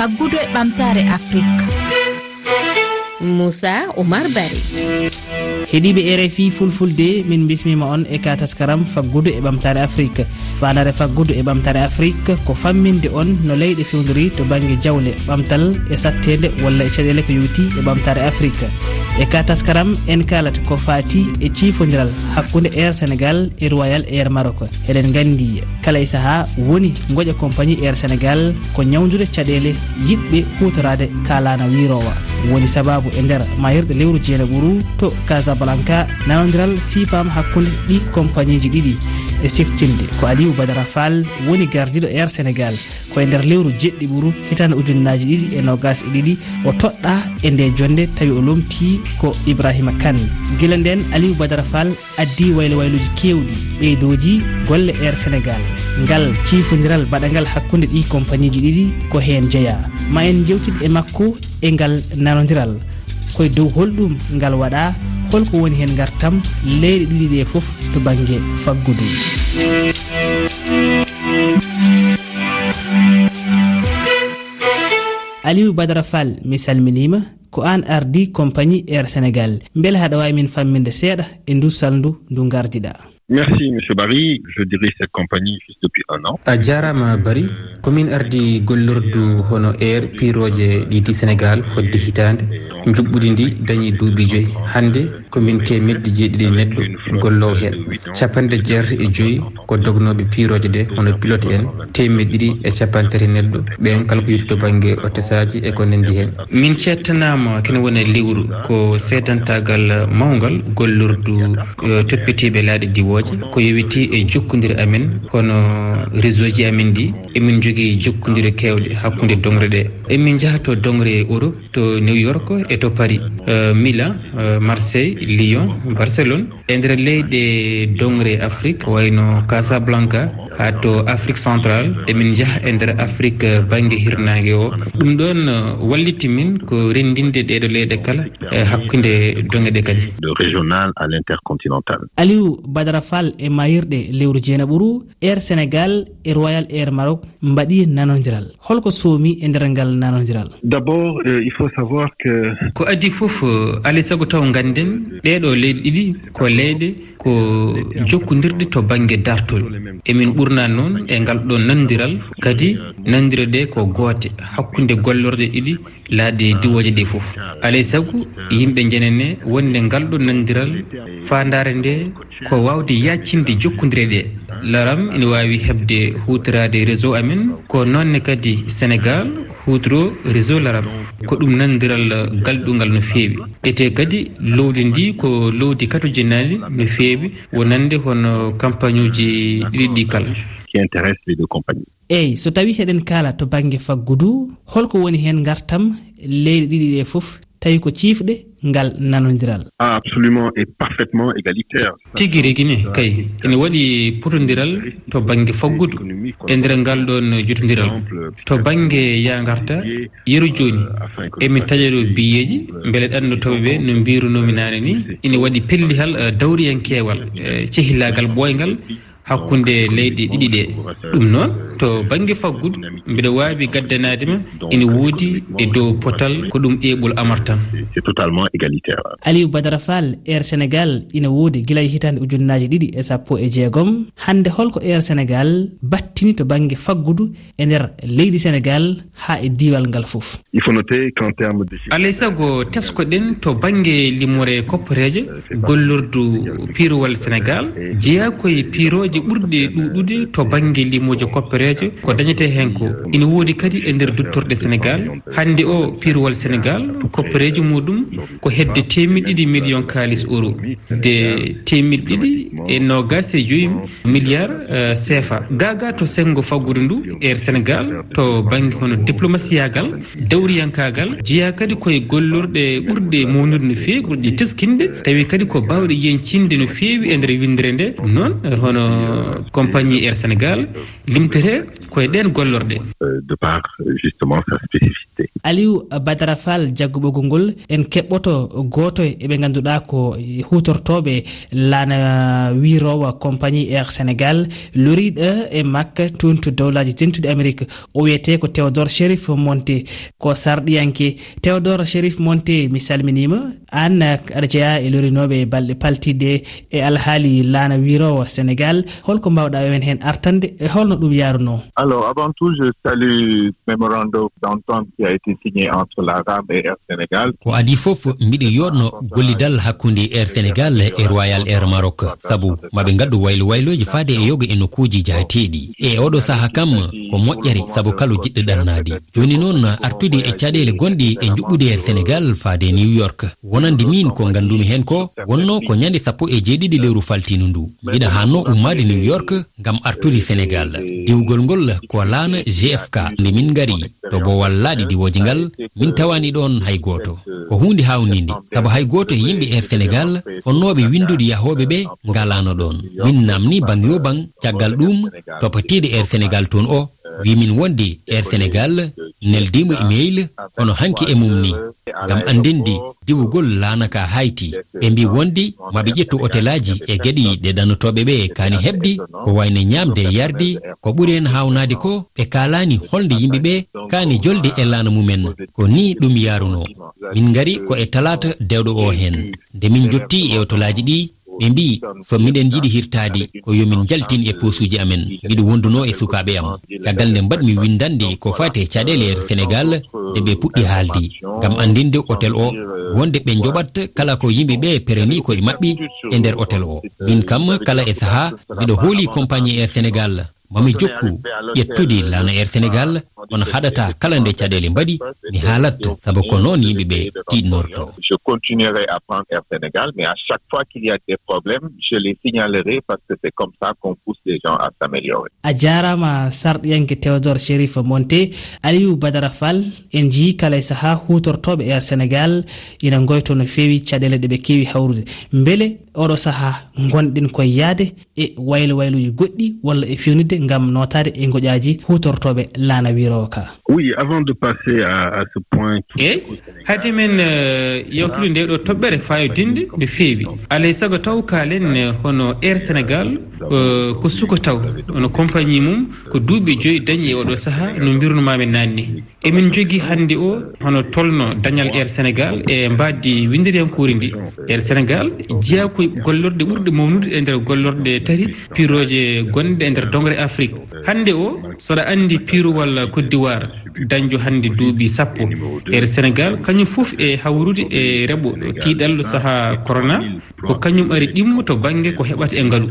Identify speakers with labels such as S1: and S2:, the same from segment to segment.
S1: faggudu e ɓamtare afrique
S2: moussa oumar bari.
S3: Heeɗiɓe rfi fulfulde min bismima on e ka taskaram faggudu e ɓamtare afrique fandare faggudu e ɓamtare afrique ko famminde on no leyɗe fewdori to banggue jawle ɓamtal e sattede walla e caɗele ko yowti e ɓamtare afrique e ka taskaram en kalata ko fati e ciifodiral hakkude air sénégal e royal air maroc. Eɗen gandi kala e saaha woni goƴa compagnie air sénégal ko ñawdude caɗele yiɗɓe hutorade kalana wirowa woni sababu e nder mayirɗe lewru jeene ɓuuru to casablanca nanodiral sifama hakkude ɗi compagnie ji ɗiɗi. e siftinde. Ko aliou badara fall woni gardiɗo air sénégal koye nder lewru jeɗɗi ɓuuru hitande ujunnaji ɗiɗi e nogas e ɗiɗi o toɗɗa e nde jonde tawi o lomti ko ibrahima kane. Guila nden aliou badara fall addi waylo wayloji kewɗi ɓeydoji golle air sénégal. Ngal ciifodiral baɗagal hakkude ɗi compagnie ji ɗiɗi ko hen jeeya. Ma en jewtid e makko e ngal nanodiral koye dow holɗum ngal waɗa holko woni hen gartam leyɗe ɗiɗi ɗe foof to banggue faggudu aliou badara fall mi salminima ko an ardi compagnie air sénégal. Beele haɗa wawi min famminde seeɗa e ndu salndu ndu gardiɗa
S4: merci monsieur bari je dirige cette compagnie juste depuis un an.
S5: A jarama bari komin ardi gollordu hono air piroje ɗiɗi sénégal fodde hitande. Juɓɓudi ndi dañi duuɓi joyyi hande komin temedde jeeɗiɗi neɗɗo gollowo hen. Capanɗe jeerata e joyyi ko dognoɓe piroje ɗe hono pilote en. Temedde ɗiɗi e capantati neɗɗo. Ɓen kala ko yituto banggue otesaji e ko nandi hen. Min cettanama kene woni lewru ko sedantagal mawgal gollordu toppitiɓe laaɗi diwo waɗirooje ko yowiti e jokkondiri amen kono réseau ji amen ɗi emin jogii jokkondiri e kewɗe hakkude dongre ɗe. Emin njaha to dongre e europe to new york e to paris. Uh, milan uh, marseille lyon barcelone. E ndeer leyɗe dongre afrique wayno casablanca ha to afrique central emin njaha e ndeer afrique euh, baŋnge hirnaange o. Ɗum ɗon euh, walliti min ko rendinde ɗeɗo leyɗe kala e hakkude donge ɗe kadi.
S4: Régional à l'intercontinental.
S3: Aliou badara fal e mayirɗe lewru jeena jeenaɓuru air sénégal e royal air maroc mbaɗi nanodiral holko soomi e nder ngal nanodiral
S4: d' abord euh, il faut savoir que
S5: ko adi fof alay sago taw ganden ɗeɗo leyɗe ɗiɗi ko leyɗe ko jokkodirɗe to banggue dartol. Emin ɓurna noon e ngal ɗo nandiral kadi nandira ɗe ko goote hakkude gollorɗe ɗiɗi laaɗe diwoje ɗe fof. Alay saago yimɓe jenene wonde ngal ɗo nandiral fandare nde ko wawde yaccinde jokkondire ɗe laram ina wawi hebde hutorade réseau amen ko nonne kadi sénégal hutoro réseau laram ko ɗum nandiral galɗungal no feewi ete kadi lowdi ndi ko lowdi katojinali no feewi wonande hono campagne uji ɗiɗi ɗi kala
S4: qui intéresse les deux compagnie
S3: eyi so tawi heɗen kaala to banggue faggudu holko woni hen gartam leyɗe ɗiɗi ɗe foof tawi ko ciifɗe ngal nanodiral.
S4: Absolument et parfaitement égalitaire.
S5: Tigi rigi ne kay ene waɗi potodiral to banggue faggudu. e nder ngal ɗon jutodiral to banggue yagarta yeru joni emin taƴa taƴaɗo biyeji beele ɗannotoɓeɓe no mbirunomi nane ni. ina waɗi pellihal dawriyankewal cehillagal ɓoygal hakkunde leyɗe ɗiɗi ɗe. Ɗum noon to banggue faggudu mbiɗa wawi gaddanadema ina woodi e dow potal ko ɗum eɓol amartan
S3: aliou badara fall air sénégal ina woodi guilay hitande ujunnaji ɗiɗi e sappo e jeegom. Hande holko air sénégal battini to banggue faggudu e nder leydi sénégal ha e diwal ngal foof
S5: alay saago teskoɗen to banggue limore kopporeje gollordu pirowal sénégal jeeya koye piroje limoje ɓurde ɗuɗude to banggue limoje koppereje ko dañete hen ko. Ina woodi kadi e nder duttorɗe sénégal. Hande o pirwol sénégal koppereje muɗum ko hedde temedde ɗiɗi million kalis euro. De temedde ɗiɗi e nogas e joyi milliard euh, sefa gaga to sengo faggudu ndu air sénégal to banggue hono diplomatiyagal dawriyankagal jeeya kadi koye gollorɗe ɓurɗe mawnude no feewi ɓurɗe teskinde tawi kadi ko bawɗe yencinde no feewi e nder windere nde noon hono compagnie air sénégal limtere koye ɗen gollorɗe.
S4: De par justement sa spécificité.
S3: Aliou badara fall jaggo ngol en keɓɓoto goto eɓe ganduɗa ko hutortoɓe laana wirowa compagnie air sénégal. Loriɗo e makka tuntu dowlaji tentuɗi amérique o wiyete ko théodore shérif monté. Ko sarɗiyanke théodore shérif monté mi salminima an aɗa jeeya e lorinoɓe balɗe paltiɗe e alhaali laana wirowo sénégal. holko mbawɗa ewen heen artande e holno ɗum yaruno
S4: alors avant tout je salue mémorandum d'entente qui a été signé entre la ram et air sénégal.
S2: Ko adi foof mbiɗo yoɗno gollidal hakkude air sénégal e royal air maroc. Saabu maɓe gaddu waylo wayloji faade e yoga e nokkuji jahateɗi e oɗo saaha kam ko moƴƴere saabu kala jiɗɗo naade joni noon artude e caɗele gonɗe e juɓɓude air sénégal faade new york. Wonande min ko gandumi hen ko wonno ko ñande sappo e jeeɗiɗi lewru faltinu ndu mbiɗa hanno ummade waɗi new york ngam artude sénégal. Diwgol ngol ko laana gfk nde min ngari. To bo wallaɗi diwoji ngal min tawani ɗon hay goto. Ko hunde hawnide saabu hay goto e yimɓe air sénégal fonnoɓe windude yahoɓe ɓe ngalano ɗon. Min namni bang yo bang caggal ɗum topatide air e sénégal toon o. wimin wonde air sénégal neldima email hono hanki e mum ni. Gam andinde diwugol laanaka hayti. Ɓe mbi wonde maɓe ƴettu hôtelaji e gueɗi ɗe ɗanotoɓe ɓe. Kani heɓde ko wayno ñamde yardi ko ɓuuri hen hawnade ko ɓe kalani holde yimɓeɓe kani jolde e laana mumen. Ko ni ɗum yaruno min gari ko e talata dewɗo o hen. Nde min jotti e hôtelaji ɗi ɓe mbi fammiɗen jiɗi hirtade ko yomin jaltin e posuji amen. Miɗo wonduno e sukaɓe am. Caggal nde mbaɗmi windande ko fate caɗele e sénégal nde ɓe puɗɗi haaldi. Gam andinde hôtel o wonde ɓe joɓat kala ko yimɓeɓe pereni koye maɓɓi e nder hôtel o. Min kam kala e saaha miɗo hooli compagnie air sénégal mami jokku ƴettude lana air sénégal on haɗata kala nde caɗele mbaɗi mi haalatta sabu ko noon yimɓeɓe tiɗnorto
S4: je continuerai à prendre air sénégal mais à chaque fois qu'il y a des problèmes je les signalerai parce que c'est comme ça qu'on pousse les gens à s'améliorer.
S3: A jarama sarɗiyanke théodore shérif monté aliou badara fall en jii kala e saaha hutortoɓe air sénégal ina goyto no feewi caɗele ɗe ɓe kewi hawrude. Beele oɗo saaha gonɗen koye yaade e waylo wayloji goɗɗi walla e fewnide gam notade e goƴaji hutortoɓe laana wiro. jawdirowo ka
S4: oui avant de passer à, à ce point
S5: eyi eh? haade men euh, yewtude nde ɗo toɓɓere fayodinde nde feewi. Alay saago taw kaalen euh, hono air sénégal euh, ko suka taw ono compagnie mum ko duuɓi joyi dañi e oɗo saaha no mbirnumami nanni emin jogii hannde o hono tolno dañal air sénégal e mbaddi winndirenkoori ndi. Air sénégal jeya koye gollorɗe ɓurɗe mawnude e ndeer gollorɗe tati piroje gonɗe e ndeer dongre afrique. Hannde o soɗa anndi piirowal ko côte d'ivoire dañjo hannde duuɓi sappo. Nder sénégal kañum fof e hawrude e reɓo tiiɗallo sahaa corona ko kañum ari ɗimmo to baŋnge ko heɓata e ngalu.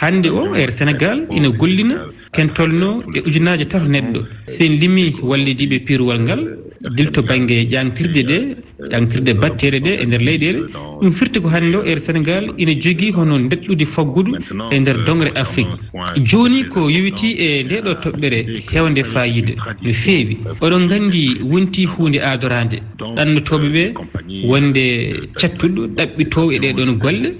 S5: Hannde o nder sénégal ina gollina ken tolno e ujunaaje tato neɗɗo. Sen limi wallidiiɓe pirowal ngal dil to baŋnge ƴantirde e ɗe ɗankirde battere ɗe e nder leyɗele. Ɗum firti ko hannde o air e sénégal ina jogii hono ndeɗɗude faggudu e nder dongre afrique. Jooni ko yowiti e nde ɗo toɓɓere heewde fayida no feewi. Oɗon nganndi wonti huunde aadorande. Ɗannotooɓe ɓe wonde cattuɗo ɗaɓɓitoowo e ɗeɗon golle.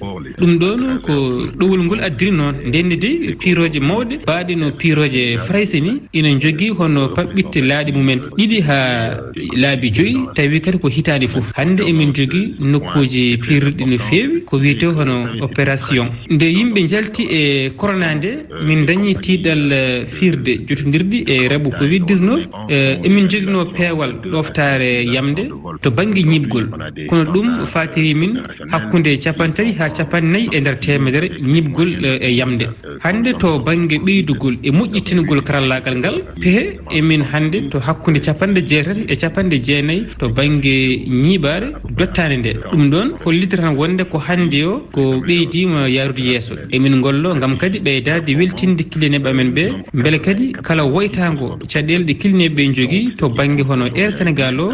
S5: Ɗum ɗon ko ɗowol ngol addiri noon. Ndenne de piroje mawɗe mbaaɗe no piroje frayse ni. Ina jogii hono paɓɓitte laaɗi mumen. Ɗiɗi haa laabi joyi. Tawi kadi ko hitaande fof hannde emin jogii nokkuji pirɗi no feewi ko wiyete hono opération. Nde yimɓe jalti e corona nde min dañi tiiɗal eh, firde jotodirɗi e raɓu covid 19 eh, emin joguino peewal ɗoftare yamde to banggue ñiɓgol kono ɗum fatiri min hakkunde capantati haa capannayyi e nder temedere ñiɓgol eh, e yamde hannde to banggue ɓeydugol e moƴƴitingol karallagal ngal pehe emin hannde to hakkude capanɗe jeetati e capanɗe jeenayyi to banggue ñiiɓaade dottaani nde. Ɗum ɗon hollitiran wonde ko hannde o ko ɓeydima yaarude yeeso. Emin ngollo ngam kadi ɓeydaade weltinde kilineeɓe amen ɓe. Mbele kadi kala woytaango caɗeele ɗe kilineeɓe ɓe jogii to baŋnge hono air sénégal o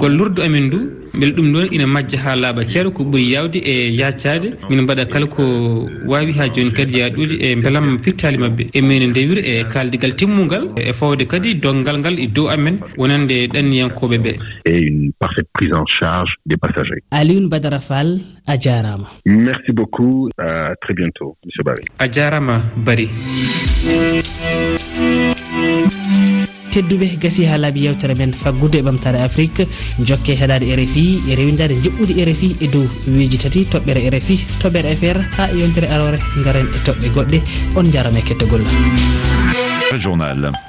S5: gollordu amen ndu. Beele ɗum ɗon ina majja haa laaɓa ceero ko ɓuri yaawde e yaccaade min mbaɗa kala ko waawi haa jooni kadi yaaɗude e mbelam pirtaali maɓɓe. Emin ndewir e kaaldigal timmungal e fawde kadi donngal ngal e dow amen wonande
S4: ɗanniyankooɓe ɓee charge des passagers.
S3: Alioune badara fall a jarama.
S4: Merci beaucoup. À très bientôt monsieur bari
S5: a jarama bari
S3: tedduɓe gasi ha laaɓi yewtere men faggude e ɓamtare afrique jokke heɗade rfi e rewidade joɓɓude rfi e dow weji tati toɓɓere rfi toɓɓere fr ha e yontere arore garen e toɓɓe goɗɗe on jarama e kettogol
S6: journal.